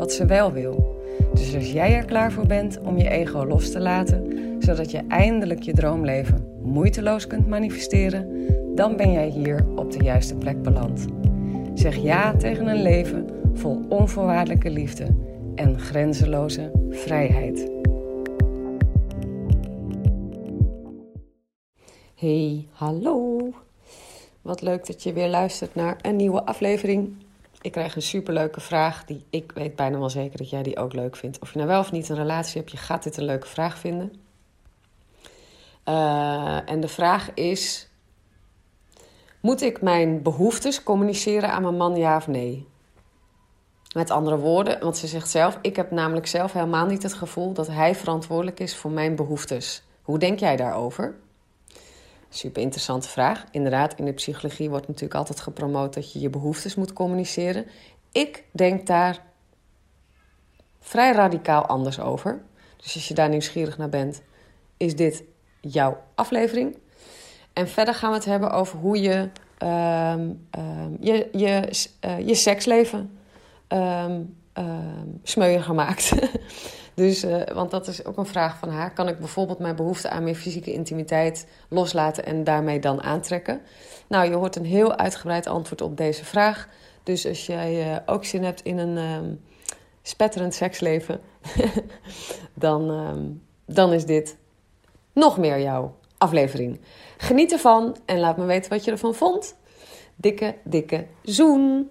wat ze wel wil. Dus als jij er klaar voor bent om je ego los te laten, zodat je eindelijk je droomleven moeiteloos kunt manifesteren, dan ben jij hier op de juiste plek beland. Zeg ja tegen een leven vol onvoorwaardelijke liefde en grenzeloze vrijheid. Hey, hallo. Wat leuk dat je weer luistert naar een nieuwe aflevering. Ik krijg een superleuke vraag die ik weet bijna wel zeker dat jij die ook leuk vindt. Of je nou wel of niet een relatie hebt, je gaat dit een leuke vraag vinden. Uh, en de vraag is: Moet ik mijn behoeftes communiceren aan mijn man, ja of nee? Met andere woorden, want ze zegt zelf: Ik heb namelijk zelf helemaal niet het gevoel dat hij verantwoordelijk is voor mijn behoeftes. Hoe denk jij daarover? Super interessante vraag. Inderdaad, in de psychologie wordt natuurlijk altijd gepromoot dat je je behoeftes moet communiceren. Ik denk daar vrij radicaal anders over. Dus als je daar nieuwsgierig naar bent, is dit jouw aflevering. En verder gaan we het hebben over hoe je um, um, je, je, uh, je seksleven um, smeuiger maakt. Dus, uh, want dat is ook een vraag van haar. Kan ik bijvoorbeeld mijn behoefte aan meer fysieke intimiteit loslaten en daarmee dan aantrekken? Nou, je hoort een heel uitgebreid antwoord op deze vraag. Dus als jij uh, ook zin hebt in een um, spetterend seksleven, dan, um, dan is dit nog meer jouw aflevering. Geniet ervan en laat me weten wat je ervan vond. Dikke, dikke zoen!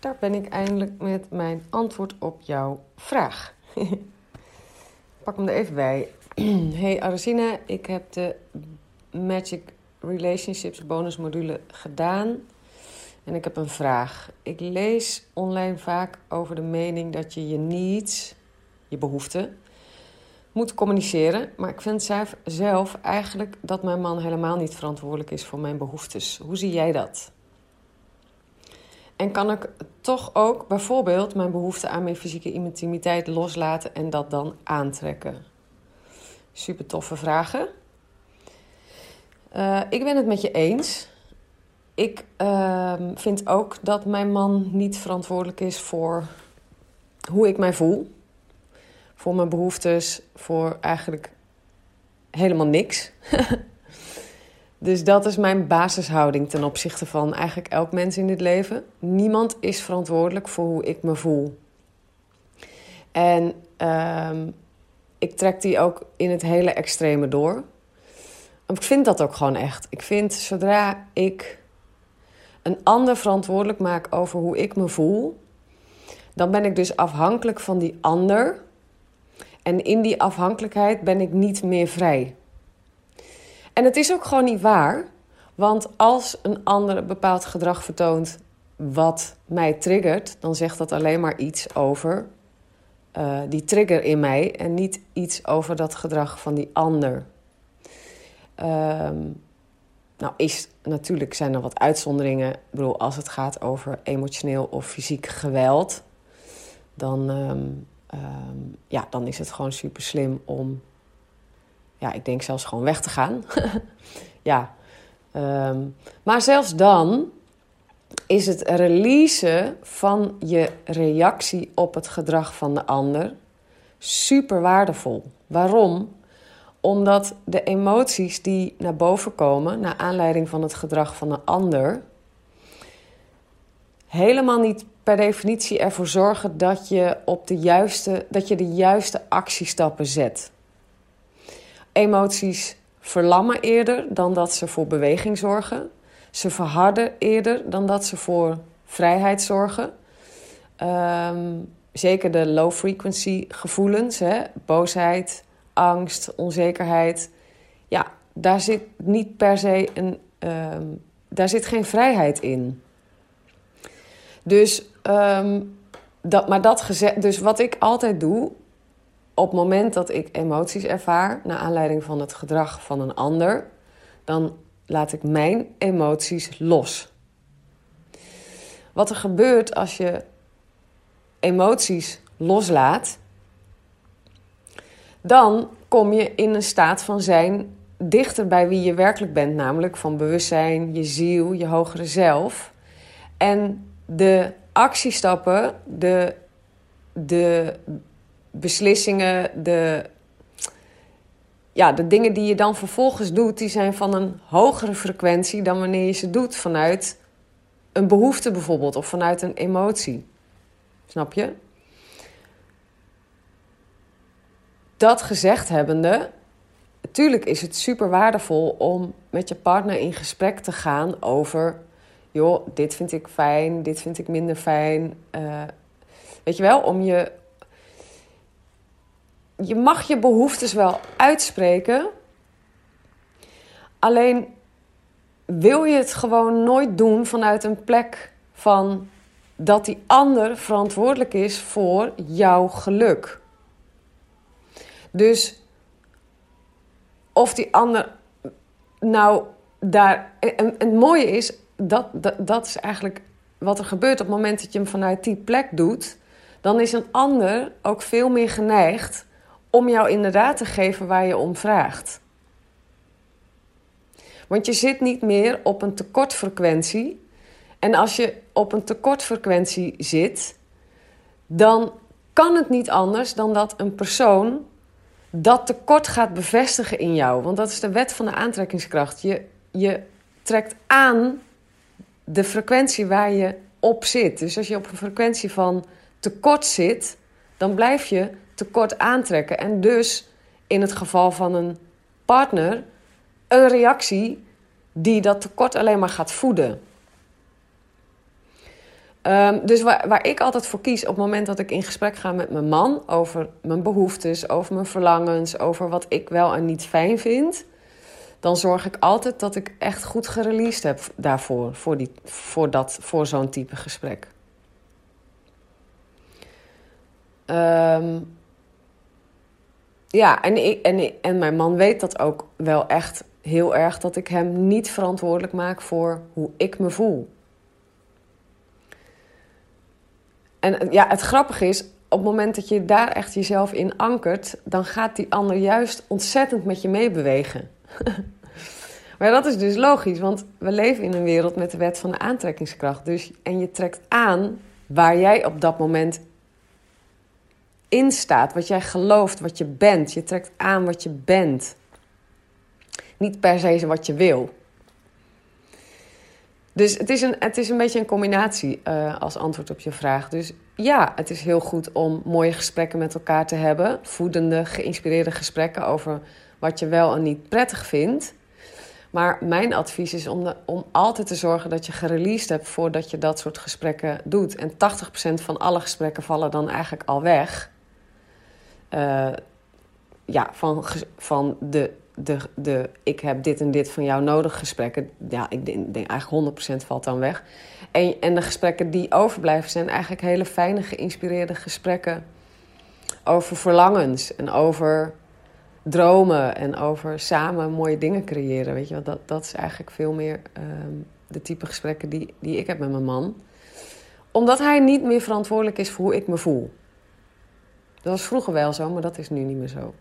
daar ben ik eindelijk met mijn antwoord op jouw vraag. Pak hem er even bij. hey Arazina, ik heb de Magic Relationships bonusmodule gedaan. En ik heb een vraag. Ik lees online vaak over de mening dat je je needs, je behoeften, moet communiceren. Maar ik vind zelf eigenlijk dat mijn man helemaal niet verantwoordelijk is voor mijn behoeftes. Hoe zie jij dat? En kan ik toch ook bijvoorbeeld mijn behoefte aan mijn fysieke intimiteit loslaten en dat dan aantrekken? Super toffe vragen. Uh, ik ben het met je eens. Ik uh, vind ook dat mijn man niet verantwoordelijk is voor hoe ik mij voel. Voor mijn behoeftes, voor eigenlijk helemaal niks. Dus dat is mijn basishouding ten opzichte van eigenlijk elk mens in dit leven. Niemand is verantwoordelijk voor hoe ik me voel. En uh, ik trek die ook in het hele extreme door. Ik vind dat ook gewoon echt. Ik vind zodra ik een ander verantwoordelijk maak over hoe ik me voel, dan ben ik dus afhankelijk van die ander. En in die afhankelijkheid ben ik niet meer vrij. En het is ook gewoon niet waar. Want als een ander een bepaald gedrag vertoont wat mij triggert, dan zegt dat alleen maar iets over uh, die trigger in mij en niet iets over dat gedrag van die ander. Um, nou, is, natuurlijk zijn er wat uitzonderingen. Ik bedoel, als het gaat over emotioneel of fysiek geweld, dan, ehm, ehm, ja, dan is het gewoon super slim om, ja, ik denk zelfs gewoon weg te gaan. ja, ehm, maar zelfs dan is het releasen van je reactie op het gedrag van de ander super waardevol. Waarom? Omdat de emoties die naar boven komen naar aanleiding van het gedrag van een ander helemaal niet per definitie ervoor zorgen dat je, op de, juiste, dat je de juiste actiestappen zet. Emoties verlammen eerder dan dat ze voor beweging zorgen. Ze verharden eerder dan dat ze voor vrijheid zorgen. Ehm, zeker de low frequency gevoelens, hè? boosheid, angst, onzekerheid. Ja, daar zit niet per se een. Ehm, daar zit geen vrijheid in. Dus, ehm, dat, maar dat dus wat ik altijd doe, op het moment dat ik emoties ervaar, naar aanleiding van het gedrag van een ander, dan laat ik mijn emoties los. Wat er gebeurt als je emoties loslaat, dan kom je in een staat van zijn dichter bij wie je werkelijk bent, namelijk van bewustzijn, je ziel, je hogere zelf. En de actiestappen, de, de beslissingen, de, ja, de dingen die je dan vervolgens doet, die zijn van een hogere frequentie dan wanneer je ze doet vanuit een behoefte bijvoorbeeld of vanuit een emotie. Snap je? Dat gezegd hebbende, natuurlijk is het super waardevol om met je partner in gesprek te gaan over joh, dit vind ik fijn, dit vind ik minder fijn. Uh, weet je wel, om je. Je mag je behoeftes wel uitspreken. Alleen wil je het gewoon nooit doen vanuit een plek van dat die ander verantwoordelijk is voor jouw geluk. Dus of die ander nou daar. En, het mooie is, dat, dat, dat is eigenlijk wat er gebeurt op het moment dat je hem vanuit die plek doet. Dan is een ander ook veel meer geneigd om jou inderdaad te geven waar je om vraagt. Want je zit niet meer op een tekortfrequentie. En als je op een tekortfrequentie zit, dan kan het niet anders dan dat een persoon dat tekort gaat bevestigen in jou. Want dat is de wet van de aantrekkingskracht. Je, je trekt aan de frequentie waar je op zit. Dus als je op een frequentie van tekort zit, dan blijf je tekort aantrekken. En dus in het geval van een partner een reactie die dat tekort alleen maar gaat voeden. Um, dus waar, waar ik altijd voor kies op het moment dat ik in gesprek ga met mijn man over mijn behoeftes, over mijn verlangens, over wat ik wel en niet fijn vind, dan zorg ik altijd dat ik echt goed gereleased heb daarvoor, voor, die, voor, dat, voor zo'n type gesprek. Um, ja, en, ik, en, en mijn man weet dat ook wel echt heel erg, dat ik hem niet verantwoordelijk maak voor hoe ik me voel. En ja, het grappige is, op het moment dat je daar echt jezelf in ankert, dan gaat die ander juist ontzettend met je meebewegen. maar dat is dus logisch, want we leven in een wereld met de wet van de aantrekkingskracht. Dus, en je trekt aan waar jij op dat moment in staat, wat jij gelooft, wat je bent. Je trekt aan wat je bent. Niet per se wat je wil. Dus het is een, het is een beetje een combinatie uh, als antwoord op je vraag. Dus ja, het is heel goed om mooie gesprekken met elkaar te hebben. Voedende, geïnspireerde gesprekken over wat je wel en niet prettig vindt. Maar mijn advies is om, om altijd te zorgen dat je gereleased hebt voordat je dat soort gesprekken doet. En 80% van alle gesprekken vallen dan eigenlijk al weg. Uh, ja, van, van de, de, de ik heb dit en dit van jou nodig gesprekken. Ja, ik denk, eigenlijk 100% valt dan weg. En, en de gesprekken die overblijven zijn eigenlijk hele fijne, geïnspireerde gesprekken over verlangens en over dromen en over samen mooie dingen creëren. Weet je, dat, dat is eigenlijk veel meer ehm, de type gesprekken die, die ik heb met mijn man. Omdat hij niet meer verantwoordelijk is voor hoe ik me voel. Dat was vroeger wel zo, maar dat is nu niet meer zo.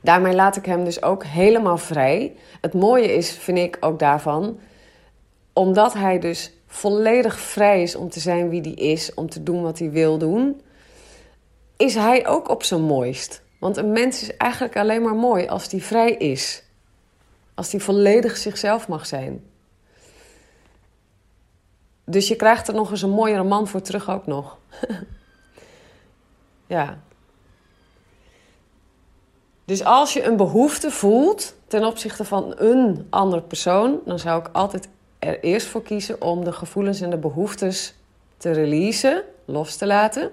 Daarmee laat ik hem dus ook helemaal vrij. Het mooie is, vind ik ook daarvan, omdat hij dus volledig vrij is om te zijn wie hij is, om te doen wat hij wil doen, is hij ook op zijn mooist. Want een mens is eigenlijk alleen maar mooi als hij vrij is. Als hij volledig zichzelf mag zijn. Dus je krijgt er nog eens een mooiere man voor terug ook nog. ja. Dus als je een behoefte voelt ten opzichte van een andere persoon, dan zou ik altijd er eerst voor kiezen om de gevoelens en de behoeftes te releasen, los te laten.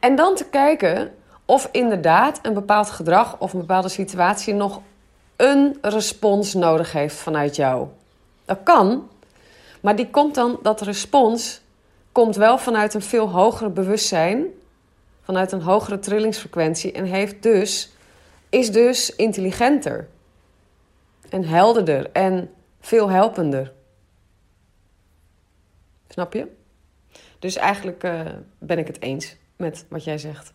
En dan te kijken of inderdaad een bepaald gedrag of een bepaalde situatie nog een respons nodig heeft vanuit jou. Dat kan, maar die komt dan, dat respons komt wel vanuit een veel hoger bewustzijn, vanuit een hogere trillingsfrequentie en heeft dus, is dus intelligenter en helderder en veel helpender. Snap je? Dus eigenlijk uh, ben ik het eens met wat jij zegt.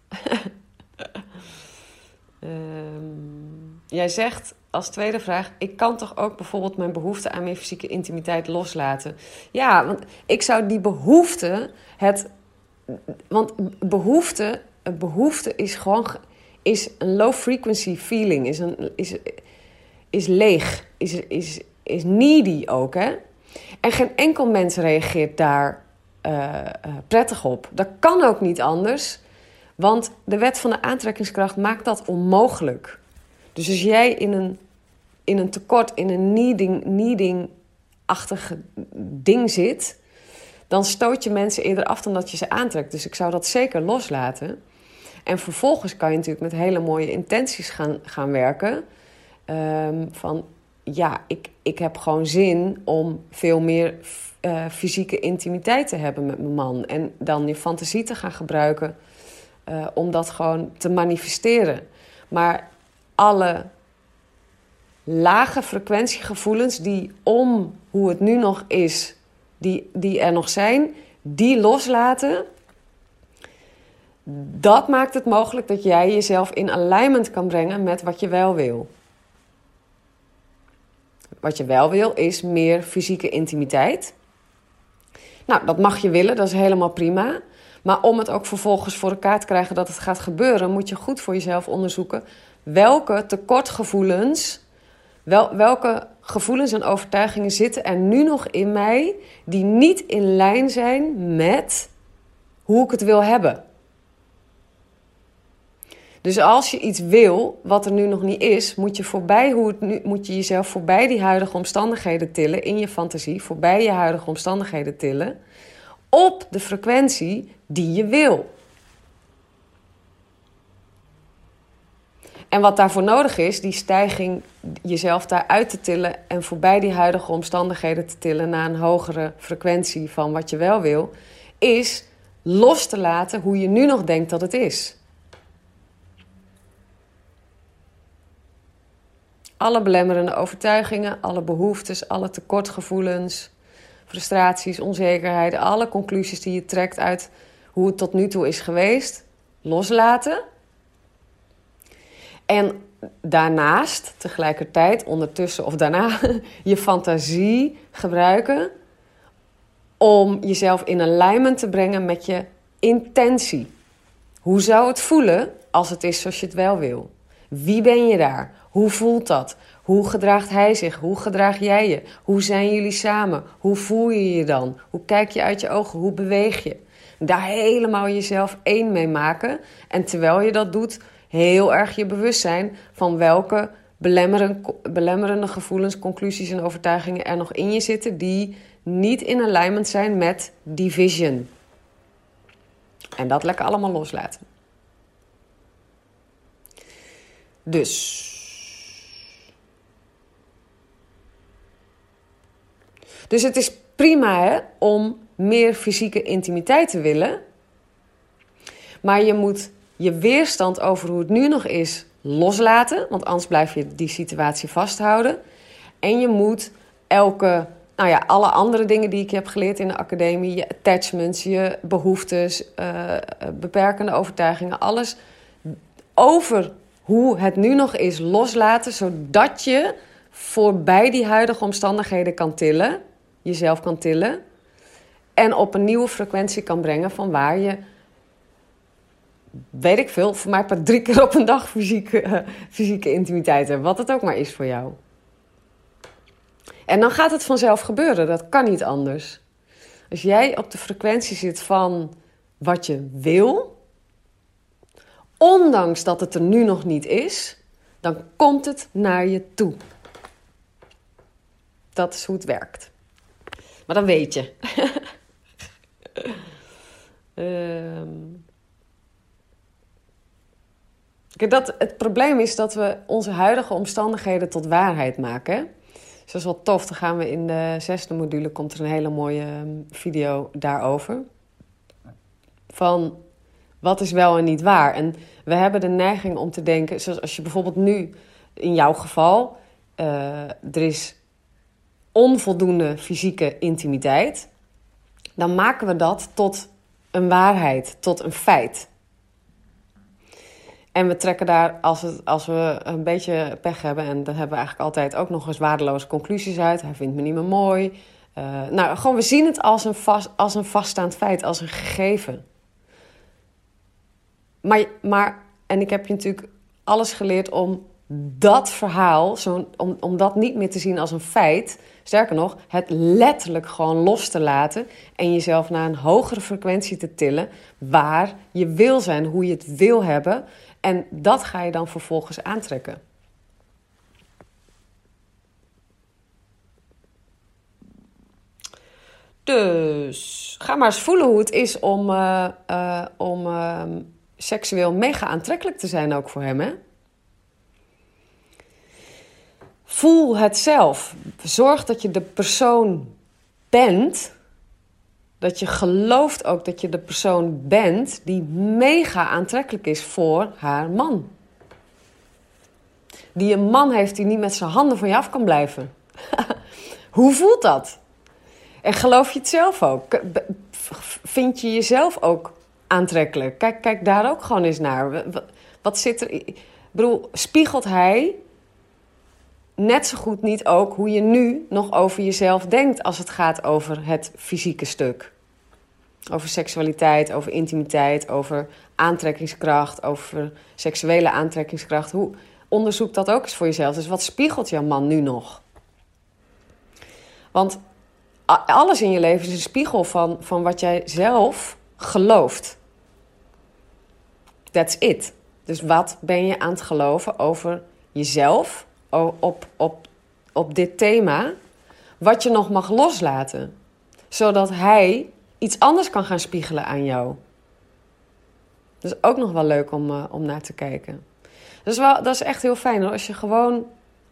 um, jij zegt als tweede vraag: ik kan toch ook bijvoorbeeld mijn behoefte aan meer fysieke intimiteit loslaten? Ja, want ik zou die behoefte, het. Want behoefte, behoefte is gewoon is een low frequency feeling, is, een, is, is leeg, is, is, is needy ook. Hè? En geen enkel mens reageert daar uh, prettig op. Dat kan ook niet anders, want de wet van de aantrekkingskracht maakt dat onmogelijk. Dus als jij in een, in een tekort, in een needing, needing-achtig ding zit, dan stoot je mensen eerder af dan dat je ze aantrekt. Dus ik zou dat zeker loslaten. En vervolgens kan je natuurlijk met hele mooie intenties gaan, gaan werken. Um, van ja, ik, ik heb gewoon zin om veel meer uh, fysieke intimiteit te hebben met mijn man. En dan je fantasie te gaan gebruiken uh, om dat gewoon te manifesteren. Maar alle lage frequentiegevoelens die om hoe het nu nog is, die, die er nog zijn, die loslaten. Dat maakt het mogelijk dat jij jezelf in alignment kan brengen met wat je wel wil. Wat je wel wil is meer fysieke intimiteit. Nou, dat mag je willen, dat is helemaal prima. Maar om het ook vervolgens voor elkaar te krijgen dat het gaat gebeuren, moet je goed voor jezelf onderzoeken welke tekortgevoelens, wel, welke gevoelens en overtuigingen zitten er nu nog in mij die niet in lijn zijn met hoe ik het wil hebben. Dus als je iets wil wat er nu nog niet is, moet je, voorbij hoe het nu, moet je jezelf voorbij die huidige omstandigheden tillen in je fantasie, voorbij je huidige omstandigheden tillen, op de frequentie die je wil. En wat daarvoor nodig is, die stijging jezelf daaruit te tillen en voorbij die huidige omstandigheden te tillen naar een hogere frequentie van wat je wel wil, is los te laten hoe je nu nog denkt dat het is. Alle belemmerende overtuigingen, alle behoeftes, alle tekortgevoelens, frustraties, onzekerheid, alle conclusies die je trekt uit hoe het tot nu toe is geweest, loslaten. En daarnaast, tegelijkertijd, ondertussen of daarna, je fantasie gebruiken om jezelf in alignment te brengen met je intentie. Hoe zou het voelen als het is zoals je het wel wil? Wie ben je daar? Hoe voelt dat? Hoe gedraagt hij zich? Hoe gedraag jij je? Hoe zijn jullie samen? Hoe voel je je dan? Hoe kijk je uit je ogen? Hoe beweeg je? Daar helemaal jezelf één mee maken. En terwijl je dat doet, heel erg je bewust zijn van welke belemmerende gevoelens, conclusies en overtuigingen er nog in je zitten die niet in alignment zijn met die vision. En dat lekker allemaal loslaten. Dus. Dus het is prima om meer fysieke intimiteit te willen. Maar je moet je weerstand over hoe het nu nog is loslaten. Want anders blijf je die situatie vasthouden. En je moet elke nou ja, alle andere dingen die ik heb geleerd in de academie, je attachments, je behoeftes, uh, beperkende overtuigingen, alles over hoe het nu nog is loslaten, zodat je voorbij die huidige omstandigheden kan tillen, jezelf kan tillen en op een nieuwe frequentie kan brengen van waar je, weet ik veel, voor mij per drie keer op een dag fysieke, uh, fysieke intimiteit hebt, wat het ook maar is voor jou. En dan gaat het vanzelf gebeuren, dat kan niet anders. Als jij op de frequentie zit van wat je wil, ondanks dat het er nu nog niet is, dan komt het naar je toe. Dat is hoe het werkt. Maar dan weet je. um... dat, het probleem is dat we onze huidige omstandigheden tot waarheid maken. Dus dat is wel tof. Dan gaan we in de zesde module, komt er een hele mooie ehm, video daarover. Van wat is wel en niet waar. En we hebben de neiging om te denken, zoals als je bijvoorbeeld nu, in jouw geval, uh, er is onvoldoende fysieke intimiteit, dan maken we dat tot een waarheid, tot een feit. En we trekken daar, als, het, als we een beetje pech hebben, en dat hebben we eigenlijk altijd ook nog eens waardeloze conclusies uit. Hij vindt me niet meer mooi. Uh, nou, gewoon, we zien het als een, vast, als een vaststaand feit, als een gegeven. Maar, maar, en ik heb je natuurlijk alles geleerd om dat verhaal, zo, om, om dat niet meer te zien als een feit. Sterker nog, het letterlijk gewoon los te laten en jezelf naar een hogere frequentie te tillen waar je wil zijn, hoe je het wil hebben. En dat ga je dan vervolgens aantrekken. Dus ga maar eens voelen hoe het is om, uh, uh, om uh, seksueel mega aantrekkelijk te zijn ook voor hem. Hè? Voel het zelf. Zorg dat je de persoon bent. Dat je gelooft ook dat je de persoon bent die mega aantrekkelijk is voor haar man. Die een man heeft die niet met zijn handen van je af kan blijven. Hoe voelt dat? En geloof je het zelf ook? Vind je jezelf ook aantrekkelijk? Kijk, kijk daar ook gewoon eens naar. Wat, zit er. Ik bedoel, spiegelt hij net zo goed niet ook hoe je nu nog over jezelf denkt als het gaat over het fysieke stuk? Over seksualiteit, over intimiteit, over aantrekkingskracht, over seksuele aantrekkingskracht. Hoe, onderzoek dat ook eens voor jezelf. Dus wat spiegelt jouw man nu nog? Want alles in je leven is een spiegel van, van wat jij zelf gelooft. That's it. Dus wat ben je aan het geloven over jezelf op, op, op dit thema? Wat je nog mag loslaten. Zodat hij iets anders kan gaan spiegelen aan jou. Dat is ook nog wel leuk om, uh, om naar te kijken. Dat is, wel, dat is echt heel fijn. Als je gewoon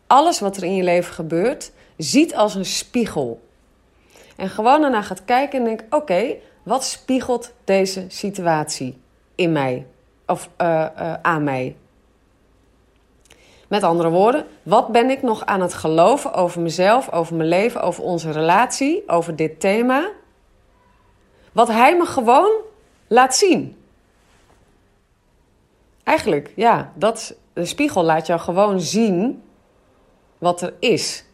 alles wat er in je leven gebeurt ziet als een spiegel. En gewoon daarna gaat kijken en denkt: oké, wat spiegelt deze situatie in mij? Of uh, uh, aan mij? Met andere woorden, wat ben ik nog aan het geloven over mezelf, over mijn leven, over onze relatie, over dit thema? Wat hij me gewoon laat zien. Eigenlijk, ja, dat, de spiegel laat jou gewoon zien wat er is.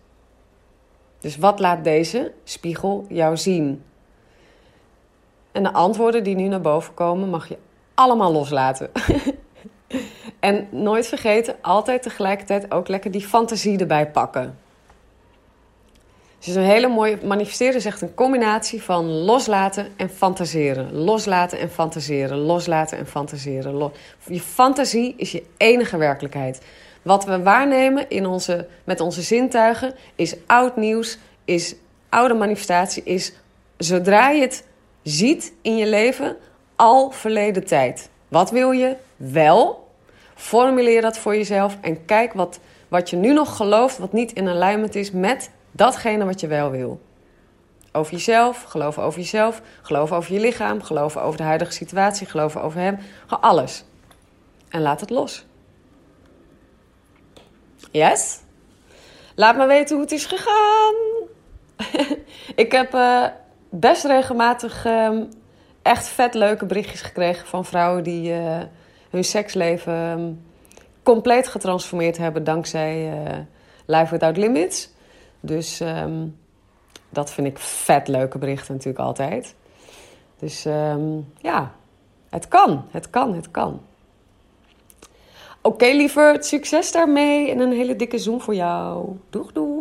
Dus wat laat deze spiegel jou zien? En de antwoorden die nu naar boven komen, mag je allemaal loslaten. en nooit vergeten, altijd tegelijkertijd ook lekker die fantasie erbij pakken. Dus een hele mooie manifesteren is echt een combinatie van loslaten en fantaseren. Loslaten en fantaseren. Loslaten en fantaseren. Je fantasie is je enige werkelijkheid. Wat we waarnemen in onze, met onze zintuigen is oud nieuws, is oude manifestatie, is zodra je het ziet in je leven, al verleden tijd. Wat wil je wel? Formuleer dat voor jezelf en kijk wat, wat je nu nog gelooft, wat niet in alignment is met datgene wat je wel wil. Over jezelf, geloven over jezelf, geloven over je lichaam, geloven over de huidige situatie, geloven over hem. Alles. En laat het los. Yes? Laat me weten hoe het is gegaan. ik heb uh, best regelmatig um, echt vet leuke berichtjes gekregen van vrouwen die uh, hun seksleven um, compleet getransformeerd hebben dankzij uh, Life Without Limits. Dus um, dat vind ik vet leuke berichten natuurlijk altijd. Dus ja, het kan, het kan, het kan. Oké, okay, lieverd, succes daarmee en een hele dikke zoom voor jou. Doeg, doeg.